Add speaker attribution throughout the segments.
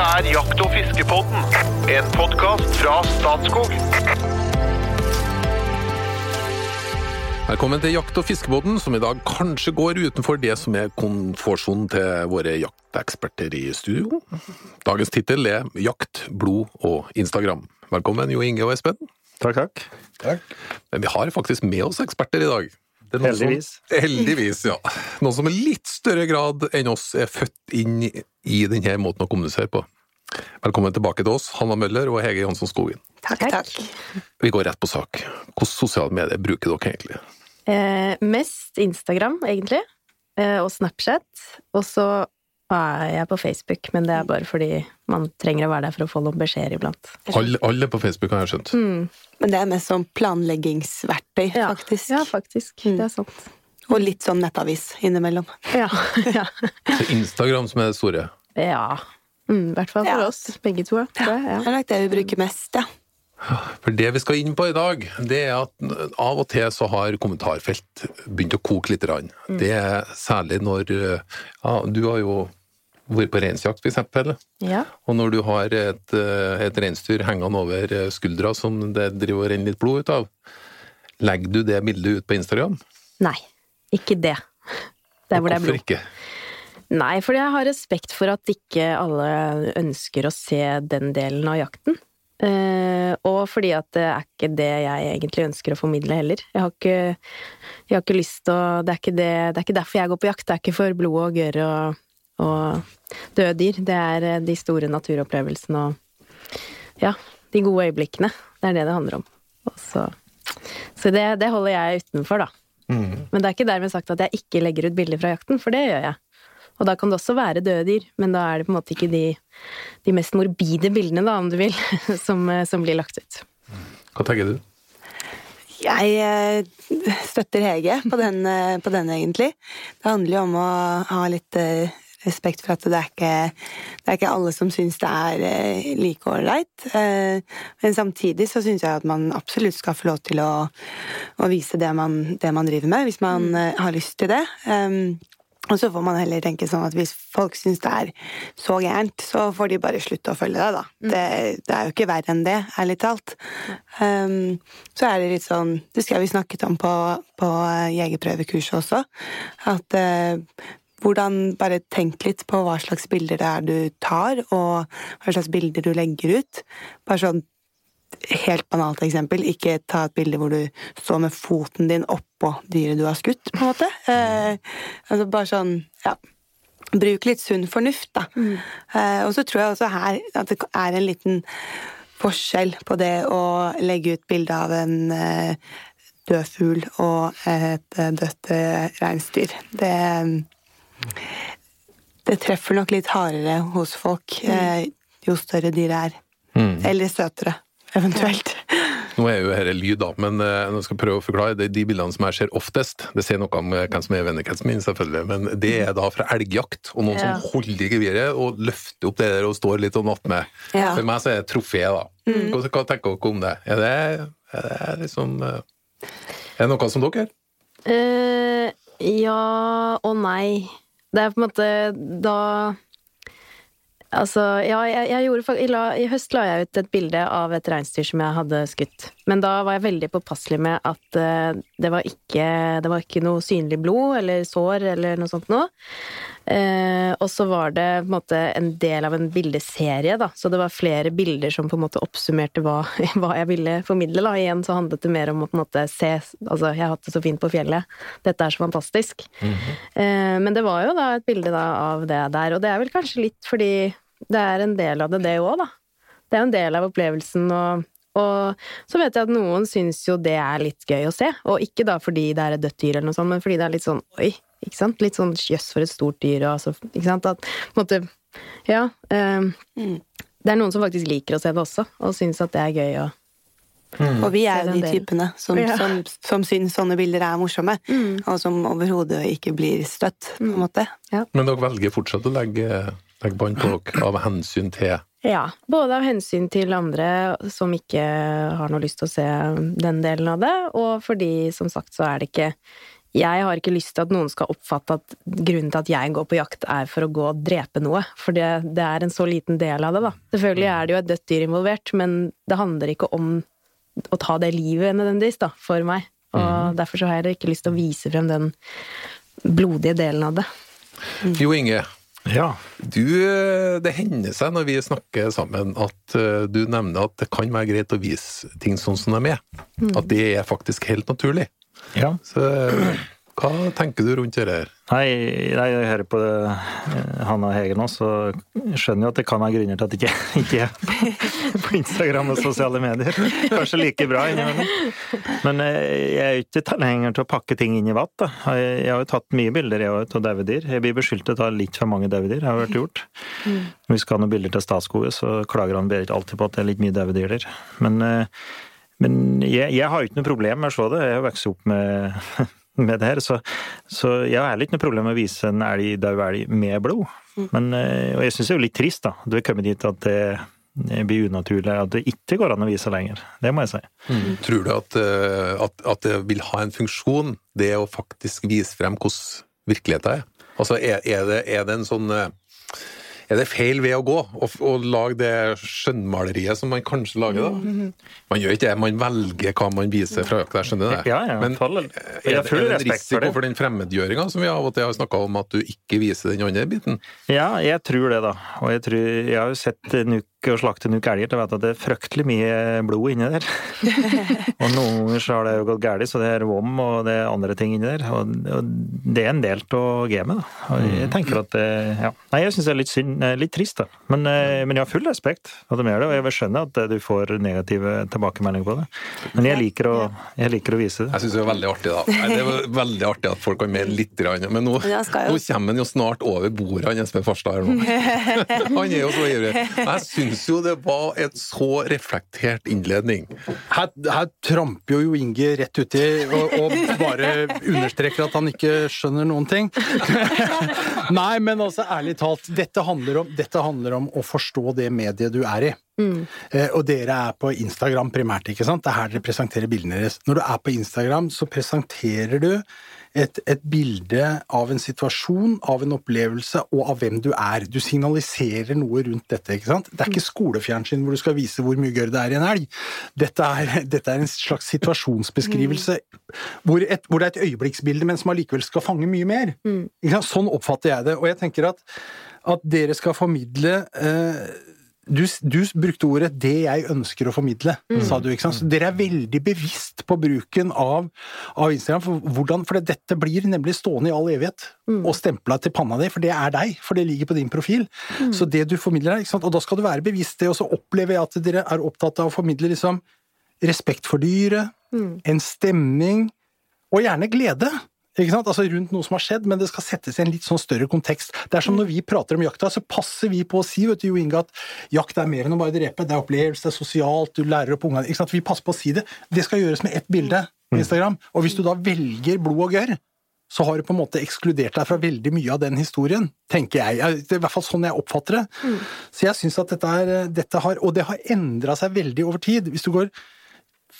Speaker 1: Dette er Jakt- og fiskepodden, en podkast fra Statskog.
Speaker 2: Velkommen til Jakt- og fiskebåten, som i dag kanskje går utenfor det som er komfortsonen til våre jakteksperter i studio. Dagens tittel er Jakt, blod og Instagram. Velkommen, Jo Inge og Espen.
Speaker 3: Takk, takk.
Speaker 2: Men vi har faktisk med oss eksperter i dag. Er
Speaker 3: Heldigvis.
Speaker 2: Som, heldigvis, ja. Noen som i litt større grad enn oss er født inn i denne måten å kommunisere på. Velkommen tilbake til oss, Hanna Møller og Hege Jansson Skogen.
Speaker 4: Takk, takk.
Speaker 2: Vi går rett på sak. Hvilke sosiale medier bruker dere egentlig?
Speaker 4: Eh, mest Instagram, egentlig. Eh, og Snapchat. Og så er jeg på Facebook, men det er bare fordi man trenger å være der for å få noen beskjeder iblant.
Speaker 2: Alle, alle på Facebook, har jeg skjønt.
Speaker 5: Men det er mest sånn planleggingsverktøy,
Speaker 4: Ja.
Speaker 5: faktisk.
Speaker 4: Ja, faktisk.
Speaker 5: Mm.
Speaker 4: Det er sant.
Speaker 5: Og litt sånn nettavis innimellom.
Speaker 4: Ja. ja.
Speaker 2: Så Instagram som er det store.
Speaker 4: ja. Mm, I hvert fall for
Speaker 5: Ja.
Speaker 4: oss, begge to. Jeg,
Speaker 5: Det er nok det vi bruker mest, ja.
Speaker 2: For det vi skal inn på i dag, det er at av og til så har kommentarfelt begynt å koke litt. Rann. Det er særlig når ja, Du har jo vært på reinsjakt, eksempel.
Speaker 4: ja.
Speaker 2: Og når du har et, eh, et reinsdyr hengende over skuldra som det driver og renner litt blod ut av, legger du det bildet ut på Instagram?
Speaker 4: Nei, ikke det. Der hvor det er
Speaker 2: Hvorfor ikke?
Speaker 4: Nei, fordi jeg har respekt for at ikke alle ønsker å se den delen av jakten. Uh, og fordi at det er ikke det jeg egentlig ønsker å formidle heller. Jeg har ikke, jeg har ikke lyst til å det er, det, det er ikke derfor jeg går på jakt. Det er ikke for blod og gørr og, og døde dyr. Det er eh, de store naturopplevelsene og ja, de gode øyeblikkene. Det er det det handler om. Og så så det, det holder jeg utenfor, da. Men det er ikke dermed sagt at jeg ikke legger ut bilder fra jakten, for det gjør jeg. Og da kan det også være døde dyr, men da er det på en måte ikke de, de mest morbide bildene, da, om du vil, som, eh, som blir lagt ut.
Speaker 2: Hva tenker du?
Speaker 5: Jeg eh, støtter Hege på den, på den, egentlig. Det handler jo om å ha litt respekt for at det er ikke, det er ikke alle som syns det er eh, like ålreit. Eh, men samtidig så syns jeg at man absolutt skal få lov til å, å vise det man, det man driver med, hvis man mm. har lyst til det. Um, og så får man heller tenke sånn at hvis folk syns det er så gærent, så får de bare slutte å følge deg, da. Det, det er jo ikke verre enn det, ærlig talt. Um, så er det litt sånn Det skal vi snakket om på, på jegerprøvekurset også. At eh, hvordan Bare tenk litt på hva slags bilder det er du tar, og hva slags bilder du legger ut. Bare sånn helt banalt eksempel, ikke ta et bilde hvor du står med foten din oppå dyret du har skutt, på en måte. Eh, altså bare sånn, ja. Bruk litt sunn fornuft, da. Eh, og så tror jeg også her at det er en liten forskjell på det å legge ut bilde av en eh, død fugl og et eh, dødt eh, reinsdyr. Det det treffer nok litt hardere hos folk mm. jo større dyret er. Eller søtere, eventuelt.
Speaker 2: Nå er jo dette lyd, da, men eh, nå skal jeg prøve å forklare. Det er de bildene som jeg ser oftest. Det sier noe om eh, hvem som er vennekretsen min, selvfølgelig, men det er da fra elgjakt. Og noen
Speaker 4: Ja.
Speaker 2: som holder i geviret og løfter opp det der og står litt og attmed.
Speaker 5: Ja.
Speaker 2: For meg så er det trofé, da. Hva, hva tenker dere om det? Er det, er det liksom eh, Er det noe som dere gjør?
Speaker 4: Eh, ja og nei. Det er på en måte da Altså, ja, jeg, jeg gjorde i, I høst la jeg ut et bilde av et reinsdyr som jeg hadde skutt. Men da var jeg veldig påpasselig med at uh, det, var ikke, det var ikke noe synlig blod eller sår eller noe sånt noe. Eh, og så var det på en måte en del av en bildeserie, da. Så det var flere bilder som på en måte oppsummerte hva, hva jeg ville formidle. Da. Igjen så handlet det mer om å på en måte se Altså, jeg har hatt det så fint på fjellet. Dette er så fantastisk. eh, men det var jo da et bilde da, av det der, og det er vel kanskje litt fordi det er en del av det, det òg, da. Det er en del av opplevelsen, og, og så vet jeg at noen syns jo det er litt gøy å se. Og ikke da fordi det er et dødt dyr eller noe sånt, men fordi det er litt sånn oi, ikke sant? Litt sånn jøss for et stort dyr, og altså, ikke sant? At på en måte Ja. eh, Det er noen som faktisk liker å se det også, og syns at det er gøy å
Speaker 5: Og vi er jo de typene som,
Speaker 4: Ja.
Speaker 5: som, som syns sånne bilder er morsomme, og som overhodet ikke blir støtt, på en måte.
Speaker 2: Men dere velger fortsatt å legge, legge bånd på dere av hensyn til
Speaker 4: Ja, både av hensyn til andre som ikke har noe lyst til å se den delen av det, og fordi, som sagt, så er det ikke jeg har ikke lyst til at noen skal oppfatte at grunnen til at jeg går på jakt, er for å gå og drepe noe. For det, det er en så liten del av det, da. Selvfølgelig er det jo et dødt dyr involvert, men det handler ikke om å ta det livet nødvendigvis, da, for meg. Og mm. derfor så har jeg ikke lyst til å vise frem den blodige delen av det.
Speaker 2: Jo Inge,
Speaker 3: ja.
Speaker 2: Du, det hender seg når vi snakker sammen at uh, du nevner at det kan være greit å vise ting sånn som de er. Mm. At det er faktisk helt naturlig.
Speaker 3: Ja.
Speaker 2: Så hva tenker du rundt det her?
Speaker 3: Nei, jeg hører på det, eh, Hanna Hege nå, så skjønner jo at det kan være grunner til at det ikke, ikke er på Instagram og sosiale medier. Kanskje like bra innimellom. Men eh, jeg er jo ikke tilhenger til å pakke ting inn i vatt. Da. Jeg har jo tatt mye bilder jeg av daue dyr. Jeg blir beskyldt til å ta litt for mange daue dyr, har vært gjort. Mm. Når vi skal ha noen bilder til Statskoget, så klager han Berit alltid på at det er litt mye daue dyr der. Men eh, men jeg, jeg, har jo ikke noe problem med å se det. Jeg har vokst opp med med det her. Så, så jeg har heller ikke noe problem med å vise en elg, død elg med blod. Mm. Men, eh, og jeg syns det er jo litt trist, da. Du er kommet dit at det, det blir unaturlig, at det ikke går an å vise lenger. Det må jeg si.
Speaker 2: Mm. Tror du at, eh, at, at, det vil ha en funksjon, det å faktisk vise frem hvordan virkeligheten er? Altså, er, er, det, er det en sånn eh, er det feil vei å gå å lage det skjønnmaleriet som man kanskje lager, da? Man gjør ikke det, man velger hva man viser fra jakta, jeg skjønner det.
Speaker 3: Ja, ja,
Speaker 2: Men er det, er det en risiko for, den fremmedgjøringa som vi av og til har snakka om, at du ikke viser den andre biten?
Speaker 3: Ja, jeg tror det, da. Og jeg, tror, jeg har jo sett Nuk å slakte Nuk elger til å vite at det er fryktelig mye blod inni der. og noen ganger så har det jo gått galt, så det er vom og det er andre ting inni der. Og, og det er en del av gamet, da. Og jeg tenker at det, ja. Nei, jeg syns det er litt synd Eh, litt trist, da. Men, eh, men, jeg har full respekt for at de gjør det, og jeg vil skjønne at du får negative tilbakemeldinger på det. Men jeg liker å, jeg liker å vise det.
Speaker 2: Jeg syns det er veldig artig, da. Det er veldig artig at folk kan mer litt. Men nå, nå kommer han jo snart over bordet, han Espen Farstad her nå. Han er jo så ivrig. Jeg syns jo det var en så reflektert innledning.
Speaker 6: Her, her tramper jo Inge rett uti og, og bare understreker at han ikke skjønner noen ting. Nei, men altså, ærlig talt, dette handler handler om, dette handler om å forstå det mediet du er i. Mm. Eh, og dere er på Instagram primært, ikke sant? Det er her dere presenterer bildene deres. Når du er på Instagram, så presenterer du et, et, bilde av en situasjon, av en opplevelse og av hvem du er. Du signaliserer noe rundt dette. ikke sant? Det er ikke skolefjernsyn hvor du skal vise hvor mye gørr det er i en elg. Dette er, dette er en slags situasjonsbeskrivelse hvor, et, hvor, det er et øyeblikksbilde, men som allikevel skal fange mye mer. Mm. Sånn oppfatter jeg det. Og jeg tenker at at dere skal formidle eh, du, du, brukte ordet 'det jeg ønsker å formidle', mm. sa du. ikke sant? Så dere er veldig bevisst på bruken av, av Instagram. For, hvordan, for dette blir nemlig stående i all evighet mm. og stempla til panna di, for det er deg. For det ligger på din profil. Mm. Så det du formidler ikke sant? Og da skal du være bevisst det. Og så opplever jeg at dere er opptatt av å formidle liksom respekt for dyret, mm. en stemning, og gjerne glede. Ikke sant? Altså rundt noe som har skjedd, men det skal settes i en litt sånn større kontekst. Det er som når vi prater om jakta, så passer vi på å si vet du, Jo Inge, at jakt er mer enn å bare drepe. Det er opplevelse, det er sosialt, du lærer opp ungene ikke sant? Vi passer på å si det. Det skal gjøres med ett bilde på. Instagram. Og hvis du da velger blod og gørr, så har du på en måte ekskludert deg fra veldig mye av den historien, tenker jeg. Det er i hvert fall sånn jeg oppfatter det. Så jeg syns at dette, er, dette har Og det har endra seg veldig over tid. Hvis du går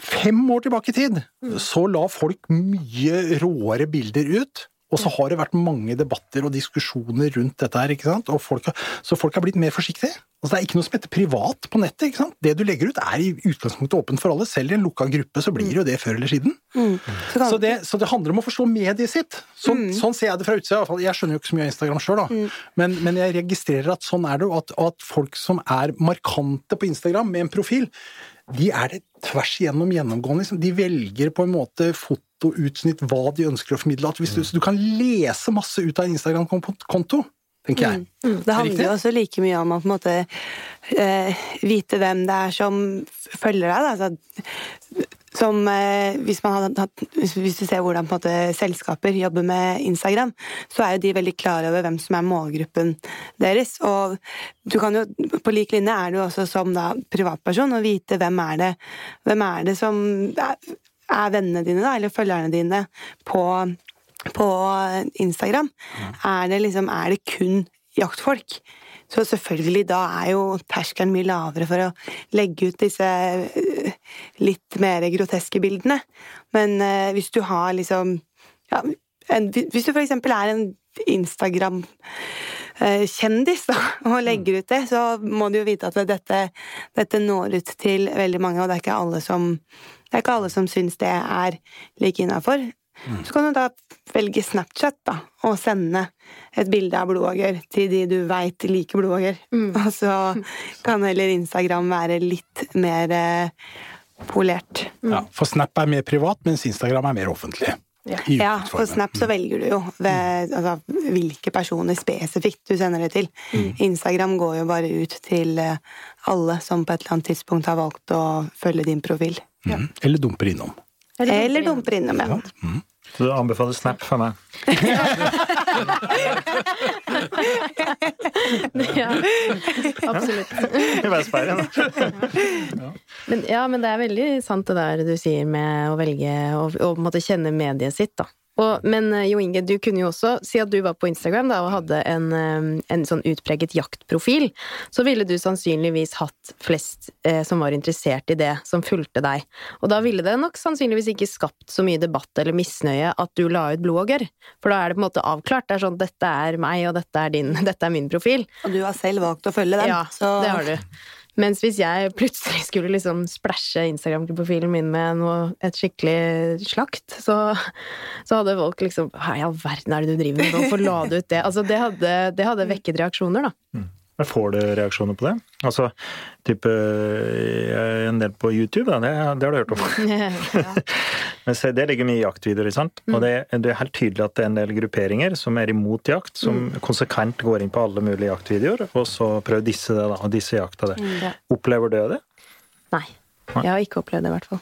Speaker 6: fem år tilbake i tid, så la folk mye råere bilder ut. Og så har det vært mange debatter og diskusjoner rundt dette her, ikke sant. Folk har, så folk har blitt mer forsiktige. Altså, det er ikke noe som heter privat på nettet. ikke sant? Det du legger ut er i utgangspunktet åpent for alle. Selv i en lukka gruppe så blir det jo det før eller siden. Mm. Så, det, så, det, handler om å forstå mediet sitt. Sånn, mm. sånn ser jeg det fra utsida. Jeg skjønner jo ikke så mye av Instagram sjøl, mm. men, men, jeg registrerer at sånn er det, jo. at, at folk som er markante på Instagram med en profil, de er det tvers igjennom gjennomgående. Liksom. De velger på en måte fotoutsnitt hva de ønsker å formidle. Du, så du kan lese masse ut av en Instagram-konto, tenker jeg.
Speaker 5: Mm, mm. Det handler jo også like mye om å på en måte uh, vite hvem det er som følger deg. Altså, som eh, hvis, hatt, hvis, du ser hvordan måte, selskaper jobber med Instagram, så er jo de veldig klar over hvem som er målgruppen deres. Og du kan jo, på lik linje er du også som da, privatperson å vite hvem er det, hvem er det som er, er vennene dine, da, eller følgerne dine, på, på Instagram. Er det liksom Er det kun jaktfolk? Så selvfølgelig, da er jo terskelen mye lavere for å legge ut disse eh, litt mer groteske bildene. Men eh, hvis du har liksom ja, en, Hvis du for eksempel er en Instagram-kjendis da, og legger ut det, så må du jo vite at dette, dette når ut til veldig mange, og det er ikke alle som, det er ikke alle som syns det er like innafor. Så kan du da velge Snapchat da, og sende et bilde av blodåger til de du veit liker blodåger. Og så kan heller Instagram være litt mer eh, polert.
Speaker 6: Ja, for Snap er mer privat, mens Instagram er mer offentlig.
Speaker 4: Ja.
Speaker 5: Ja, på. Snap så velger du jo ved, altså, hvilke personer spesifikt du sender det til. Instagram går jo bare ut til eh, alle som på et eller annet tidspunkt har valgt å følge din profil.
Speaker 6: Ja. Eller dumper innom.
Speaker 5: Eller dumper innom, ja.
Speaker 3: Så du anbefaler Snap for meg.
Speaker 4: Ja, absolutt.
Speaker 3: I Vestbergen.
Speaker 4: Men, ja, men det er veldig sant det der du sier med å velge å å måtte kjenne mediet sitt, da. Og, men eh, Jo Inge, du kunne jo også si at du var på Instagram da, og hadde en, eh, en sånn utpreget jaktprofil. Så ville du sannsynligvis hatt flest eh, som var interessert i det, som fulgte deg. Og da ville det nok sannsynligvis ikke skapt så mye debatt eller misnøye at du la ut blodåger. For da er det på en måte avklart. Det er sånn dette er meg, og dette er din, dette er min profil.
Speaker 5: Og du har selv valgt å følge dem.
Speaker 4: Ja,
Speaker 5: så
Speaker 4: det har du. Mens hvis jeg plutselig skulle liksom splæsje Instagram-profilen min med noe, et skikkelig slakt, så, så hadde folk liksom Hva i all verden er det du driver med? Hvorfor la du ut det? Altså, det hadde, det hadde vekket reaksjoner, da.
Speaker 3: Men får du reaksjoner på det? Altså, type er En del på YouTube, da, det, det har du hørt om. Men se, det ligger mye jaktvideoer, ikke sant? Og det, det er helt tydelig at det er en del grupperinger som er imot jakt, som konsekvent går inn på alle mulige jaktvideoer, og så prøver disse det, da, og disse jakta det.
Speaker 4: Ja.
Speaker 3: Opplever du det?
Speaker 4: Nei. Jeg har ikke opplevd det, i hvert fall.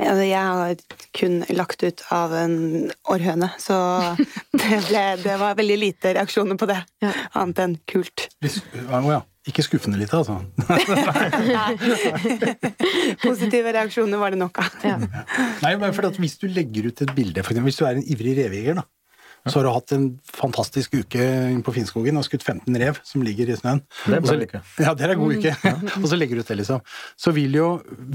Speaker 5: Altså, jeg har kun lagt ut av en århøne, så det, ble, det var veldig lite reaksjoner på det.
Speaker 4: Ja.
Speaker 5: Annet enn kult.
Speaker 6: Ja. Ikke skuffende lite, altså.
Speaker 5: Positive reaksjoner var det nok av.
Speaker 4: Ja.
Speaker 6: Nei, men for at Hvis du legger ut et bilde, for eksempel, hvis du er en ivrig revejeger, da, så har du hatt en fantastisk uke inne på Finnskogen og skutt 15 rev som ligger i snøen.
Speaker 3: Det er bra uke.
Speaker 6: Ja, det er en god uke. og så legger du ut det, liksom. Så vil jo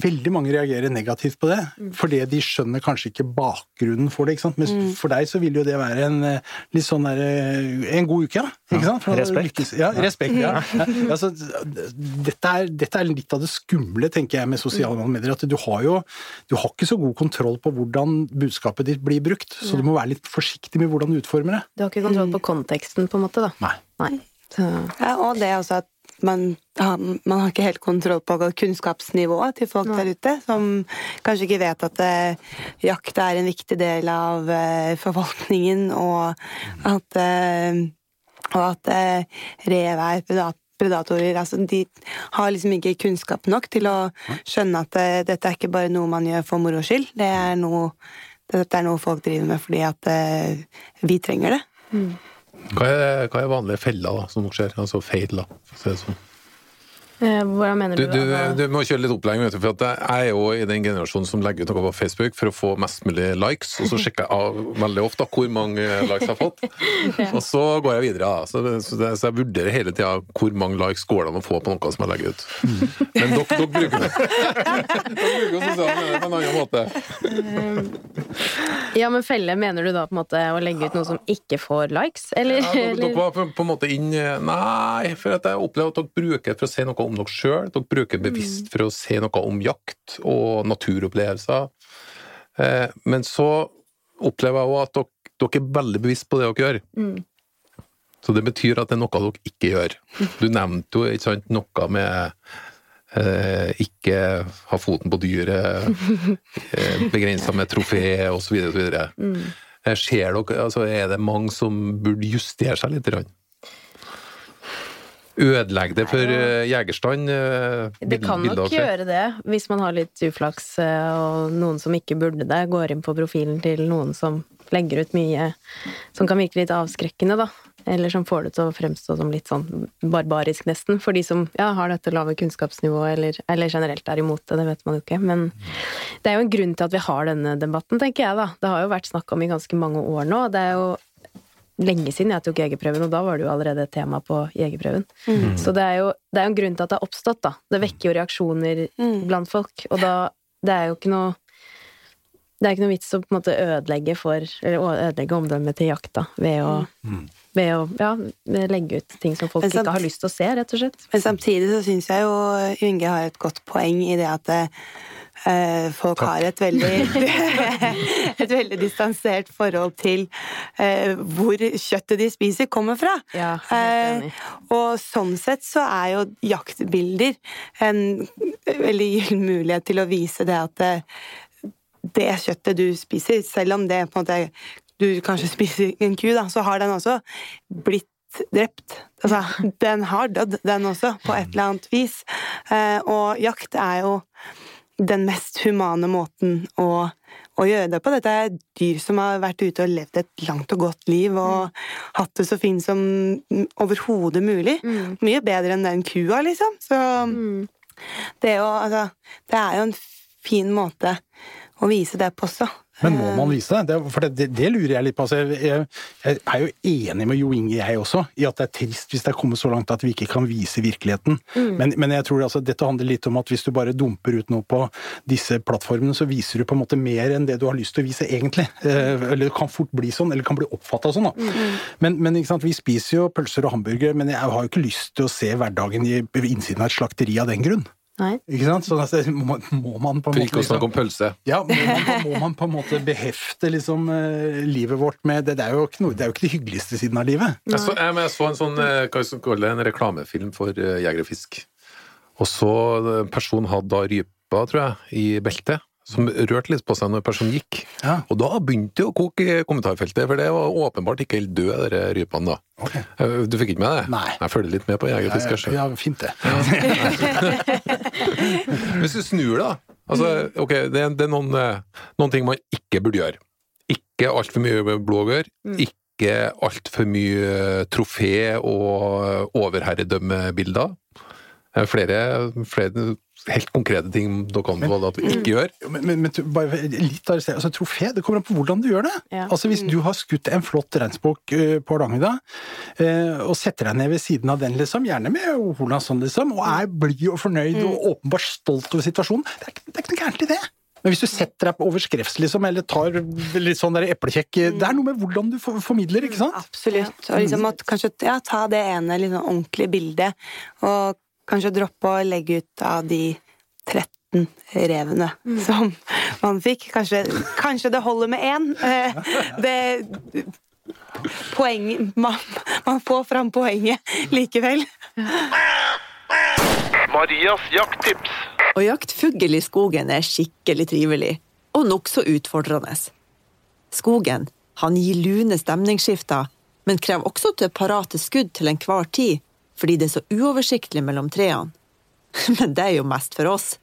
Speaker 6: veldig mange reagere negativt på det, fordi de skjønner kanskje ikke bakgrunnen for det. ikke sant? Men for deg så vil jo det være en eh, litt sånn der, eh, en god uke, da. Ikke sant?
Speaker 3: Respekt.
Speaker 6: Ja, respekt. Ja. ja. Altså, dette, er, dette er litt av det skumle, tenker jeg, med sosiale medier. At du har jo du har ikke så god kontroll på hvordan budskapet ditt blir brukt, så du må være litt forsiktig med hvordan du utformer det.
Speaker 4: Du har ikke kontroll på konteksten, på en måte, da.
Speaker 6: Nei.
Speaker 4: Nei. Så,
Speaker 5: Ja, og det er også at man har, man har ikke helt kontroll på kunnskapsnivået til folk der ute, som kanskje ikke vet at eh, jakt er en viktig del av eh, forvaltningen, og at, eh, og at eh, rev er predat predatorer. Altså, de har liksom ikke kunnskap nok til å skjønne at eh, dette er ikke bare noe man gjør for moro skyld. Det er noe, dette er noe folk driver med fordi at eh, vi trenger det.
Speaker 2: Hva er, hva er vanlige feller da, som skjer? Altså feil, da. for å si det sånn.
Speaker 4: Eh, hvordan mener
Speaker 2: Du,
Speaker 4: du,
Speaker 2: du, du må kjøre litt opplæring, for jeg er jo i den generasjonen som legger ut noe på Facebook for å få mest mulig likes, og så sjekker jeg av veldig ofte hvor mange likes jeg har fått. Og så går jeg videre. Så, så, det, så jeg vurderer hele tida hvor mange likes går det an å få på noe som jeg legger ut. Men dere, dere bruker jo sosiale medier på en annen måte.
Speaker 4: Ja, men felle, mener du da på en måte å legge ut noe som ikke får likes, eller?
Speaker 2: Ja, dere, dere var på, på en måte inn Nei, for jeg opplever at dere bruker det for å si noe om dere sjøl. Dere bruker bevisst for å si noe om jakt og naturopplevelser. Eh, men så opplever jeg òg at dere, dere er veldig bevisst på det dere gjør.
Speaker 4: Mm.
Speaker 2: Så det betyr at det er noe dere ikke gjør. Du nevnte jo ikke sant, noe med eh, ikke ha foten på dyret, eh, begrensa med trofé osv. osv.
Speaker 4: Mm.
Speaker 2: Eh, Ser dere, altså Er det mange som burde justere seg litt? grann? Ødelegge det for eh, jegerstand? eh,
Speaker 4: Det kan nok gjøre det, hvis man har litt uflaks eh, og noen som ikke burde det, går inn på profilen til noen som legger ut mye som kan virke litt avskrekkende, da. Eller som får det til å fremstå som litt sånn barbarisk, nesten. For de som ja, har dette lave kunnskapsnivået, eller, eller generelt er imot det, det vet man jo ikke. Men det er jo en grunn til at vi har denne debatten, tenker jeg, da. Det har jo vært snakk om i ganske mange år nå. Det er jo lenge siden jeg tok jegerprøven, og da var det jo allerede et tema på jegerprøven. Så det er jo det er jo en grunn til at det har oppstått, da. Det vekker jo reaksjoner
Speaker 5: Mm.
Speaker 4: blant folk, og da Det er jo ikke noe det er ikke noe vits å på en måte ødelegge for Eller ødelegge omdømmet til jakta ved å, ved å ja, legge ut ting som folk
Speaker 5: samtidig,
Speaker 4: ikke har lyst til å se, rett og slett.
Speaker 5: Men samtidig så syns jeg jo Inge har et godt poeng i det at eh, folk har et veldig Et veldig distansert forhold til eh, hvor kjøttet de spiser, kommer fra.
Speaker 4: Ja.
Speaker 5: Eh, og sånn sett så er jo jaktbilder en veldig gyllen mulighet til å vise det at det kjøttet du spiser, selv om det på en måte du kanskje spiser en ku, da, så har den også blitt drept. Altså, den har dødd, den også, på et eller annet vis. Eh, og jakt er jo den mest humane måten å, å gjøre det på. Dette er dyr som har vært ute og levd et langt og godt liv og hatt det så fint som overhodet mulig. Mye bedre enn den kua, liksom. Så det, er jo, altså, det er jo en fin måte å vise det på også.
Speaker 6: Men må man vise det? for det, det, det lurer jeg litt på. Altså, jeg, jeg, er jo enig med Jo Inge, jeg også, i at det er trist hvis det er kommet så langt at vi ikke kan vise virkeligheten. Men, men jeg tror altså, dette handler litt om at hvis du bare dumper ut noe på disse plattformene, så viser du på en måte mer enn det du har lyst til å vise egentlig. Eh, eller kan fort bli sånn, eller kan bli oppfatta sånn. Da. Men, men sant, vi spiser jo pølser og hamburgere, men jeg har jo ikke lyst til å se hverdagen i innsiden av et slakteri av den grunn.
Speaker 4: Nei.
Speaker 6: Ikke sant? Sånn, altså, må, må man på en måte
Speaker 2: ikke å snakke om pølse.
Speaker 6: ja, må man, må man på en måte behefte liksom, eh, livet vårt med det, det, er jo ikke noe, det er jo ikke det hyggeligste siden av livet.
Speaker 2: Jeg så, jeg, jeg så en sånn eh, hva skal vi kalle det, en reklamefilm for uh, jeger og fisk. Og så eh, personen hadde da rypa, tror jeg, i beltet. Som rørte litt på seg når personen gikk.
Speaker 6: Ja.
Speaker 2: Og da begynte det å koke i kommentarfeltet, for det var åpenbart ikke helt døde, de rypene da.
Speaker 6: Ok.
Speaker 2: Eh, Du fikk ikke med det?
Speaker 6: Nei.
Speaker 2: Jeg følger litt med på jeg fisker kanskje.
Speaker 6: Ja, fint det.
Speaker 2: Hvis du snur da, altså, ok, det, er- det er noen, eh, noen ting man ikke burde gjøre. Ikke altfor mye blågør, ikke altfor mye trofé og overherredømmebilder. Eh, Flere, flere helt konkrete ting dere anbefaler at vi ikke gjør.
Speaker 6: Men, men, men bare litt av altså, trofé, det kommer an på hvordan du gjør det.
Speaker 4: Ja.
Speaker 6: Altså Hvis du har skutt en flott reinsbukk eh, på Hardangervidda, eh, og setter deg ned ved siden av den, liksom, gjerne med Olansson, liksom, og er blid og fornøyd og åpenbart stolt over situasjonen, det er, det er ikke noe gærent i det. Men hvis du setter deg over overskrevs, liksom, eller tar litt sånn der eplekjekk Det er noe med hvordan du formidler, ikke sant?
Speaker 5: Absolutt. Og liksom at kanskje ja, ta det ene sånn ordentlige bildet, og kanskje droppe å legge ut av de 13 revene som man fikk. Kanskje, kanskje det holder med én. Eh, Det Poeng man, man får fram poenget likevel.
Speaker 1: Marias jakttips.
Speaker 7: Å jakte fugl i skogen er skikkelig trivelig, og nokså utfordrende. Skogen han gir lune stemningsskifter, men krever også til parate skudd til enhver tid, fordi det er så uoversiktlig mellom trærne. Men det er jo mest for oss.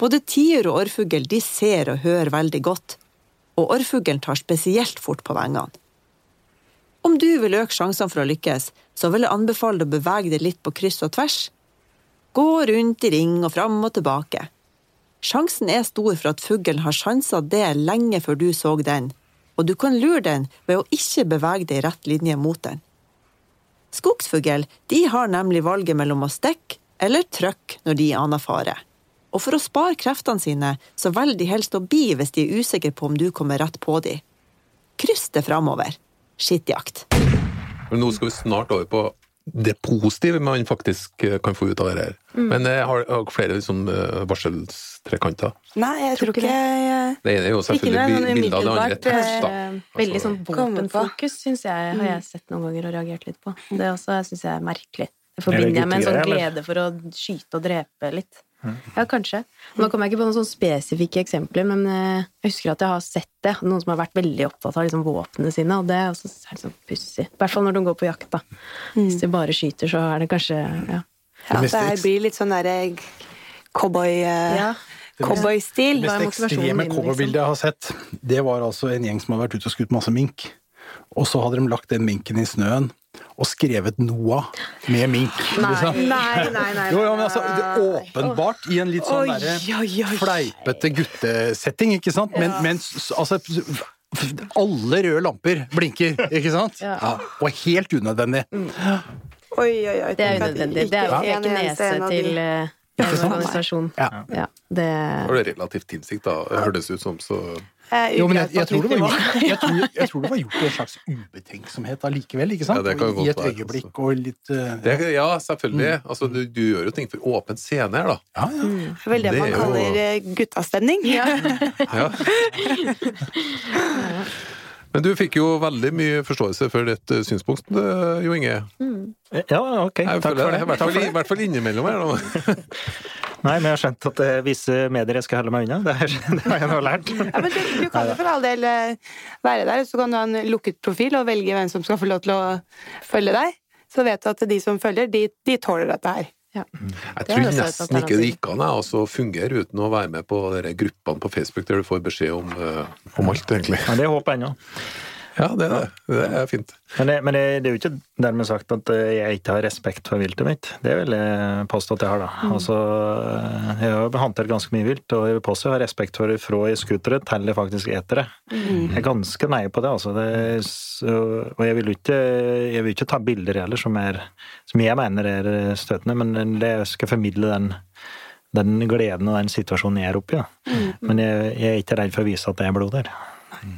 Speaker 7: Både tiur og orrfugl ser og hører veldig godt, og orrfuglen tar spesielt fort på vengene. Om du vil øke sjansene for å lykkes, så vil jeg anbefale deg å bevege deg litt på kryss og tvers. Gå rundt i ring og fram og tilbake. Sjansen er stor for at fuglen har sansa det lenge før du så den, og du kan lure den ved å ikke bevege deg i rett linje mot den. Skogsfugl de har nemlig valget mellom å stikke eller trykke når de aner fare. Og for å spare kreftene sine, så velger de helst å bi hvis de er usikre på om du kommer rett på dem. Kryss det framover. Skittjakt.
Speaker 2: Men nå skal vi snart over på det positive man faktisk eh, kan få ut av det her. Men jeg har, jeg har flere liksom, eh, varselstrekanter.
Speaker 5: Nei, jeg tror ikke det.
Speaker 2: Det ene er jo selvfølgelig bildet av det andre tekst, da.
Speaker 4: Eh, Veldig sånn våpenfokus, syns jeg, har jeg sett noen ganger og reagert litt på. Det også syns jeg er merkelig. Det
Speaker 3: Er
Speaker 4: forbinder jeg med en sånn glede for å skyte og drepe litt. Ja, kanskje. Nå kommer jeg ikke på noen sånn spesifikke eksempler, men eh, jeg husker at jeg har sett det. Noen som har vært veldig opptatt av liksom våpnene sine, og det er også sånn pussig. I hvert fall når de går på jakt, da. Hvis de bare skyter, så er det kanskje ja.
Speaker 5: Ja, det blir litt sånn derre cowboy... eh,
Speaker 4: Ja.
Speaker 5: Cowboystil.
Speaker 6: Det mest ekstreme
Speaker 4: cowboybildet liksom?
Speaker 6: jeg har sett, det var altså en gjeng som hadde vært ute og skutt masse mink. Og så hadde de lagt den minken i snøen og skrevet Noah med mink. Nei,
Speaker 5: Nei, nei, nei.
Speaker 6: Jo, ja, men altså, det åpenbart i en litt sånn
Speaker 5: Oi,
Speaker 6: derre
Speaker 5: oi, oi.
Speaker 6: fleipete guttesetting, ikke sant? Men, men s- altså Alle røde lamper blinker, ikke sant?
Speaker 4: Ja.
Speaker 6: Ja, og helt unødvendig.
Speaker 5: Oi, oi, oi.
Speaker 4: Det er unødvendig. Det er jo
Speaker 5: ikke
Speaker 4: nese til eh, en organisasjon.
Speaker 6: Ja.
Speaker 4: Ja, det
Speaker 2: var du relativt innsikt, da? Det hørtes ut som så
Speaker 5: Eh,
Speaker 6: Jo, men jeg, jeg, tror det var gjort, jeg, tror, jeg tror det var gjort i en slags ubetenksomhet allikevel, ikke sant?
Speaker 2: Ja, det kan
Speaker 6: Og I et
Speaker 2: være,
Speaker 6: øyeblikk og litt uh,
Speaker 2: Det, ja, selvfølgelig. Altså, du, du gjør jo ting for åpen scene her, da.
Speaker 6: Ja, ja.
Speaker 5: Det er vel det,
Speaker 2: Det
Speaker 5: man kaller jo- guttastemning.
Speaker 2: Ja. Ja. Men du fikk jo veldig mye forståelse for ditt eh, synspunkt, eh, Jo Inge.
Speaker 3: Ja, ok.
Speaker 2: Jeg
Speaker 3: Takk
Speaker 2: føler
Speaker 3: for
Speaker 2: det.
Speaker 3: det.
Speaker 2: I hvert fall, hvert fall innimellom her.
Speaker 3: Nei, men jeg har skjønt at er visse medier jeg skal holde meg unna. Det, er, det har jeg nå lært.
Speaker 5: Ja, men du, du kan jo for all del eh, være der, så kan du ha en lukket profil og velge hvem som skal få lov til å følge deg. Så vet du at de som følger, de, de tåler dette her.
Speaker 4: Ja.
Speaker 2: Jeg
Speaker 4: er
Speaker 2: tror nesten ikke det gikk an jeg, å fungere uten å være med på gruppene på Facebook der du får beskjed om, eh, om alt, egentlig.
Speaker 3: Ja, det håper jeg ennå.
Speaker 2: Ja, det er det. Det er fint.
Speaker 3: Men, det, men det, det er jo ikke dermed sagt at eh, jeg ikke har respekt for viltet mitt. Det vil jeg påstå at jeg har, da. Altså, jeg har håndtert ganske mye vilt, og jeg vil påstå jeg har respekt for det fra jeg skuter det til jeg faktisk eter det. Jeg er ganske nøye på det, altså. Det, så, og jeg vil jo ikke, jeg vil ikke ta bilder heller som, er, som jeg mener er støtende, men det skal formidle den den gleden og den situasjonen jeg er oppi. Mm. Men jeg, jeg er ikke redd for å vise at det er blod der.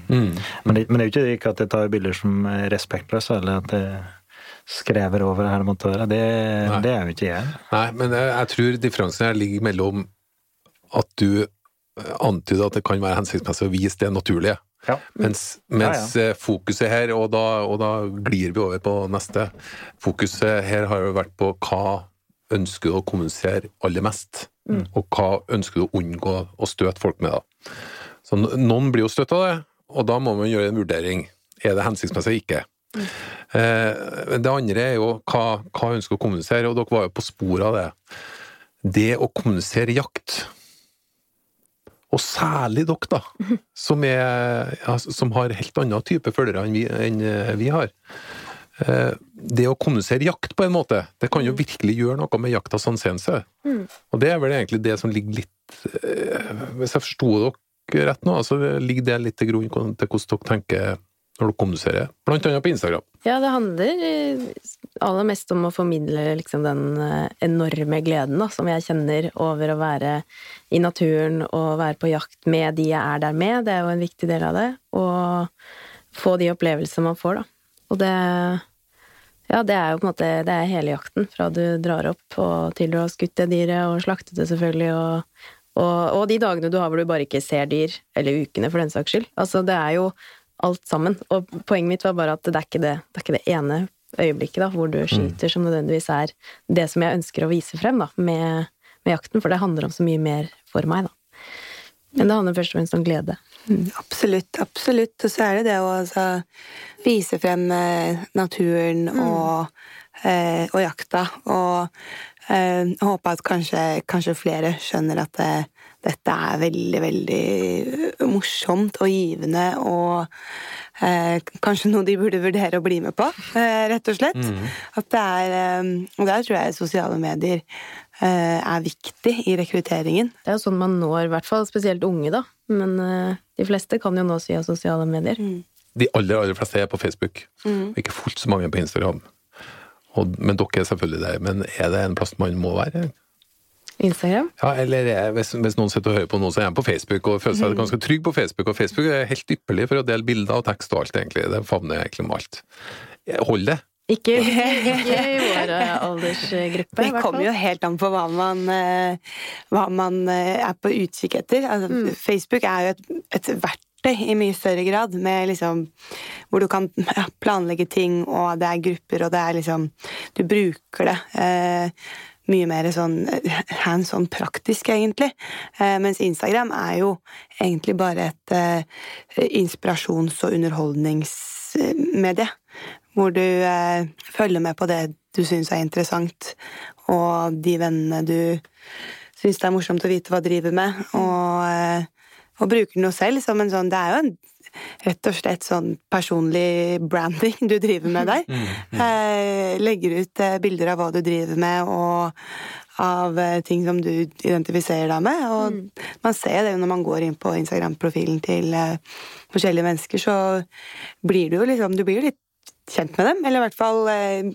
Speaker 2: Mm.
Speaker 3: Men det, men det er jo ikke ikke at jeg tar bilder som er respektløse, eller at jeg skrever over her det måtte være. Det, det er jo ikke jeg.
Speaker 2: Nei, men jeg, jeg tror differansen her ligger mellom at du eh, antyder at det kan være hensiktsmessig å vise det naturlige.
Speaker 3: Ja.
Speaker 2: Mens, mens eh, fokuset her, og da, og da glir vi over på neste Fokuset her har jo vært på hva ønsker du å kommunisere aller mest, og hva ønsker du å unngå å støte folk med. da. Så noen blir jo støtt av det, og da må man gjøre en vurdering. Er det hensiktsmessig eller ikke? Eh, det andre er jo hva, hva ønsker å kommunisere, og dere var jo på sporet av det. Det å kommunisere jakt, og særlig dere, da, som, er, ja, som har helt annen type følgere enn vi, enn eh, vi har. Eh, Det å kommunisere jakt på en måte, det kan jo virkelig gjøre noe med jaktas anseelse. Og det er vel egentlig det som ligger litt eh, Hvis jeg forsto dere rett nå, så ligger det litt til grunn til hvordan dere tenker når dere kommuniserer, blant annet på Instagram.
Speaker 4: Ja, det handler eh, aller mest om å formidle liksom den eh, enorme gleden da, som jeg kjenner over å være i naturen og være på jakt med de jeg er der med. Det er jo en viktig del av det. Og få de opplevelsene man får, da. Og det Ja, det er jo på en måte Det er hele jakten. Fra du drar opp og til du har skutt det dyret og slaktet det, selvfølgelig, og, og, og de dagene du har hvor du bare ikke ser dyr, eller ukene for den saks skyld. Altså, det er jo alt sammen. Og poenget mitt var bare at det er ikke det, det, er ikke det ene øyeblikket da, hvor du skyter som nødvendigvis er det som jeg ønsker å vise frem da, med, med jakten, for det handler om så mye mer for meg, da. Men det handler først og fremst om glede.
Speaker 5: Mm, Absolutt, absolutt. Og så er det det å altså, vise frem naturen naturen og, eh, og jakta. Og eh, håper at kanskje, kanskje flere skjønner at det, dette er veldig, veldig morsomt og givende og eh, kanskje noe de burde vurdere å bli med på, eh, rett og slett. At det er eh, Og der tror jeg sosiale medier eh, er viktig i rekrutteringen.
Speaker 4: Det er jo sånn man når, i hvert fall spesielt unge, da. Men eh, de fleste kan jo nås via sosiale medier.
Speaker 2: De aller, aller fleste er på Facebook, og ikke fullt så mange på Instagram. Og, men dere er selvfølgelig der. Men er det en plass man må være?
Speaker 4: Instagram?
Speaker 2: Ja, eller er, hvis, hvis noen sitter og hører på nå, så er de på Facebook og føler seg ganske trygg på Facebook. Og Facebook er helt ypperlig for å dele bilder og tekst og alt, egentlig. Det favner egentlig med alt. Hold det.
Speaker 4: Ikke, ikke i vår eh, aldersgruppe,
Speaker 5: Det kommer jo helt an på hva man, eh, hva man eh, er på utkikk etter. Altså, Facebook er jo et, et verktøy i mye større grad, med liksom Hvor du kan planlegge ting, og det er grupper, og det er liksom Du bruker det. Eh, mye mer sånn eh, hands on praktisk, egentlig. Eh, mens Instagram er jo egentlig bare et eh, inspirasjons- og underholdningsmedie. Hvor du eh, følger med på det du syns er interessant, og de vennene du syns det er morsomt å vite hva driver med, og, eh, og bruker noe selv som en sånn Det er jo en rett og slett sånn personlig branding du driver med der. Eh, legger ut eh, bilder av hva du driver med, og av eh, ting som du identifiserer deg med. Og man ser det jo når man går inn på Instagram-profilen til forskjellige mennesker, så blir du jo liksom Du blir jo litt kjent med dem, eller i hvert fall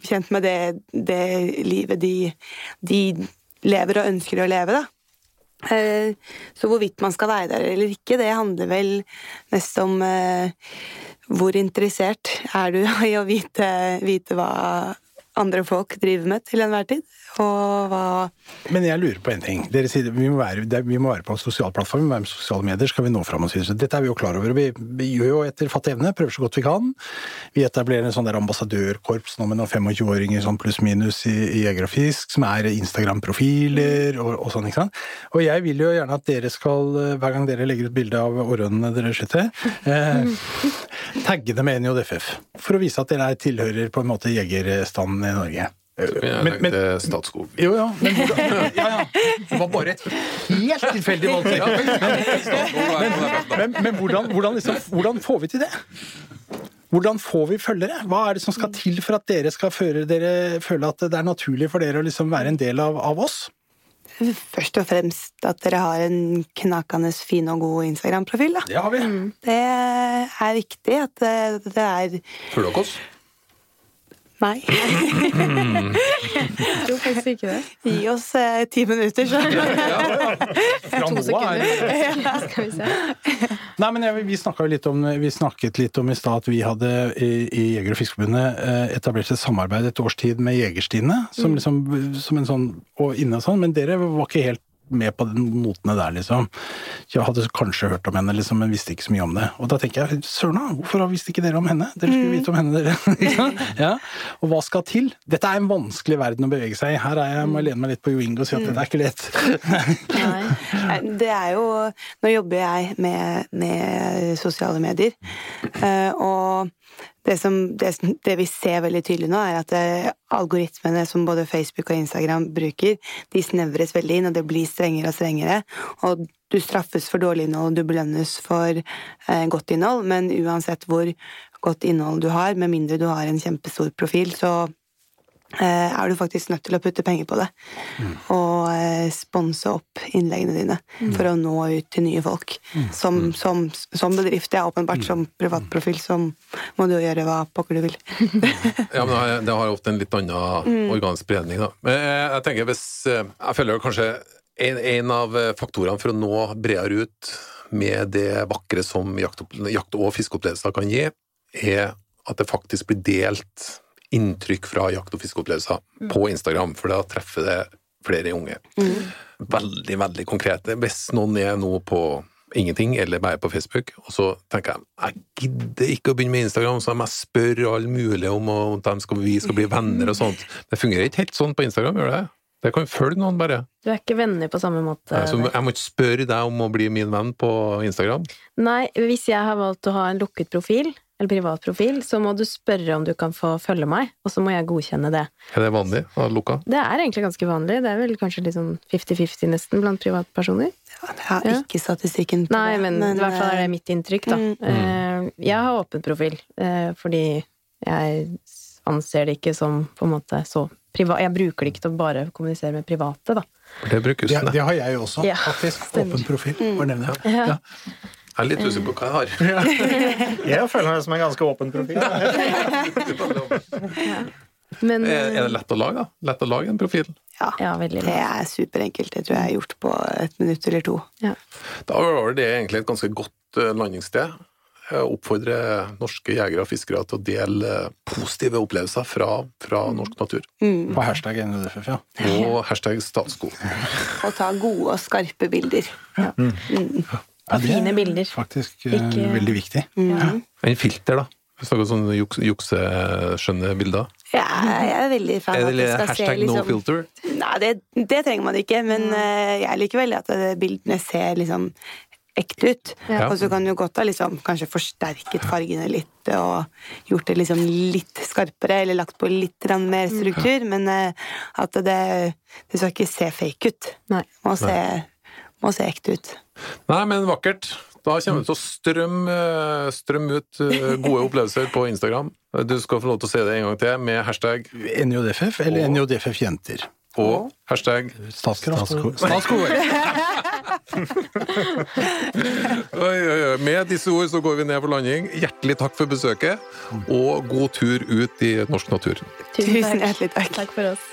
Speaker 5: kjent med det, det livet de, de lever og ønsker å leve, da. Eh, Så hvorvidt man skal være der eller ikke, det handler vel mest om eh, hvor interessert er du i å vite, vite hva andre folk driver med til enhver tid, og hva
Speaker 6: Men jeg lurer på en ting. Dere sier vi må være, vi må være på en sosial plattform, vi må være med sosiale medier, skal vi nå fram og synes det. Dette er vi jo klar over. Vi, vi gjør jo etter fattig evne, prøver så godt vi kan. Vi etablerer en sånn der ambassadørkorps nå med noen 25-åringer sånn pluss-minus i, i Jeger og Fisk, som er Instagram-profiler og, og sånn, ikke sant. Og jeg vil jo gjerne at dere skal, eh, hver gang dere legger ut bilde av orrene dere skyter, eh, tagge dem med NJFF. For å vise at dere er, tilhører på en måte jegerstanden i Norge.
Speaker 2: Jeg
Speaker 6: Men- men-
Speaker 2: Statskog.
Speaker 6: jo, ja, men ja, ja. Det var bare et helt tilfeldig valg. Men, men, men hvordan, hvordan, liksom, hvordan får vi til det? Hvordan får vi følgere? Hva er det som skal til for at dere skal føre dere, føle at det er naturlig for dere å liksom være en del av, av oss?
Speaker 5: Først og fremst at dere har en knakende fin og god Instagram-profil.
Speaker 6: Det har vi.
Speaker 5: Det er viktig at det, det er
Speaker 2: Følg dere oss?
Speaker 5: Nei.
Speaker 4: Jeg tror faktisk ikke det.
Speaker 5: Gi oss eh, ti minutter, så
Speaker 6: Fra nå av
Speaker 4: sekunder. Skal vi se.
Speaker 6: Nei, men jeg, vi, litt om, vi snakket litt om i stad at vi hadde i, i Jeger- og Fiskerforbundet eh, etablert et samarbeid et års tid med Jegerstine, som, liksom, som en sånn, og inne og sånn, men dere var ikke helt med på den notene der, liksom. Jeg hadde kanskje hørt om henne, liksom, men visste ikke så mye om det. Og da tenker jeg, søren hvorfor visste ikke dere om henne? Dere skulle vite om henne, dere. Ja. Og hva skal til? Dette er en vanskelig verden å bevege seg i. Her er jeg, må jeg lene meg litt på Jo Inge og si at dette er ikke lett.
Speaker 4: Nei.
Speaker 5: Nei, Det er jo Nå jobber jeg med, med sosiale medier, eh, og det, som, det, det vi ser veldig tydelig nå, er at det, algoritmene som både Facebook og Instagram bruker, de snevres veldig inn, og det blir strengere og strengere. Og du straffes for dårlig innhold, du belønnes for eh, godt innhold, men uansett hvor godt innhold du har, med mindre du har en kjempestor profil, så eh, er du faktisk nødt til å putte penger på det. Og eh, sponse opp innleggene dine for å nå ut til nye folk. Som, som, som bedrift, ja, åpenbart. Som privatprofil så må du gjøre hva pokker du vil.
Speaker 2: Ja, men det har- ofte en litt annen organisk spredning, da. Men jeg, jeg tenker hvis eh, Jeg føler kanskje en, en av eh, faktorene for å nå bredere ut med det vakre som jakt, jakt- og fiskeopplevelser kan gi, er at det faktisk blir delt inntrykk fra jakt- og fiskeopplevelser på Instagram, for da treffer det flere unge. Veldig, veldig konkrete. Hvis noen er nå på ingenting, eller bare på Facebook, og så tenker jeg jeg gidder ikke å begynne med Instagram, så jeg spør alle mulige om at skal, vi skal bli venner og sånt. Det fungerer ikke helt sånn på Instagram, gjør det? Det kan følge noen, bare.
Speaker 4: Du er ikke venner på samme måte.
Speaker 2: Så jeg må ikke spørre deg om å bli min venn på Instagram.
Speaker 4: Nei, hvis jeg har valgt å ha en lukket profil, eller privat profil, så må du spørre om du kan få følge meg, og så må jeg godkjenne det.
Speaker 2: Er det vanlig å ha lukka?
Speaker 4: Det er egentlig ganske vanlig. Det er vel kanskje litt sånn 50-50 nesten blant privatpersoner.
Speaker 5: Jeg har
Speaker 4: Ja.
Speaker 5: ikke statistikken på
Speaker 4: Nei,
Speaker 5: det.
Speaker 4: men, i hvert fall er det
Speaker 5: eh,
Speaker 4: mitt inntrykk, da.
Speaker 5: Mm.
Speaker 4: Eh, Jeg har åpen profil, eh, fordi jeg anser det ikke som på en måte så privat Jeg bruker det ikke til å bare kommunisere med private, da.
Speaker 2: Det
Speaker 6: Det,
Speaker 2: det.
Speaker 6: har jeg jo også,
Speaker 4: Ja,
Speaker 6: faktisk. Åpen profil. Bare nevne det.
Speaker 4: Ja.
Speaker 2: Jeg er litt usikker på hva jeg har.
Speaker 3: Jeg føler meg som en ganske åpen profil.
Speaker 4: Men
Speaker 2: Er er det lett å lage, da? Lett å lage en profil?
Speaker 5: Ja,
Speaker 4: Ja,
Speaker 5: det er superenkelt. Det tror jeg er gjort på et minutt eller to.
Speaker 4: Ja.
Speaker 2: Da var det egentlig et ganske godt eh, landingssted. Jeg oppfordrer norske jegere og fiskere til å dele eh, positive opplevelser fra, fra norsk natur.
Speaker 6: På hashtag NUDFF, ja.
Speaker 2: Og hashtag Statskog.
Speaker 5: Og ta gode og skarpe bilder.
Speaker 6: ja det
Speaker 4: Fine
Speaker 6: er
Speaker 4: bilder.
Speaker 6: Faktisk eh,
Speaker 4: Ikke-
Speaker 6: veldig viktig.
Speaker 2: En filter, da. Hvis snakker om sånne juks, jukseskjønne bilder.
Speaker 5: Ja, jeg er veldig fan av at
Speaker 2: det
Speaker 5: skal se
Speaker 2: hashtag no
Speaker 5: liksom
Speaker 2: filter?
Speaker 5: Nei, det, det trenger man ikke, men eh, jeg liker veldig at eh, bildene ser liksom ekte ut.
Speaker 2: Ja.
Speaker 5: Og så kan du godt ha liksom kanskje forsterket fargene litt og gjort det liksom litt skarpere, eller lagt på litt mer struktur, men at det, det skal ikke se fake ut.
Speaker 4: Nei.
Speaker 5: Må se, må se ekte ut.
Speaker 2: Nei, men vakkert. Da kommer det til å strømme, strøm ut eh, gode opplevelser på Instagram. Du skal få lov til å se det en gang til med hashtag
Speaker 6: NJDFF eller
Speaker 2: Og-
Speaker 6: NJFF jenter.
Speaker 2: og hashtag
Speaker 6: Statskog.
Speaker 2: Med disse ord så går vi ned for landing. Hjertelig takk for besøket, og god tur ut i norsk natur.
Speaker 5: Tusen hjertelig takk.
Speaker 4: Takk for oss.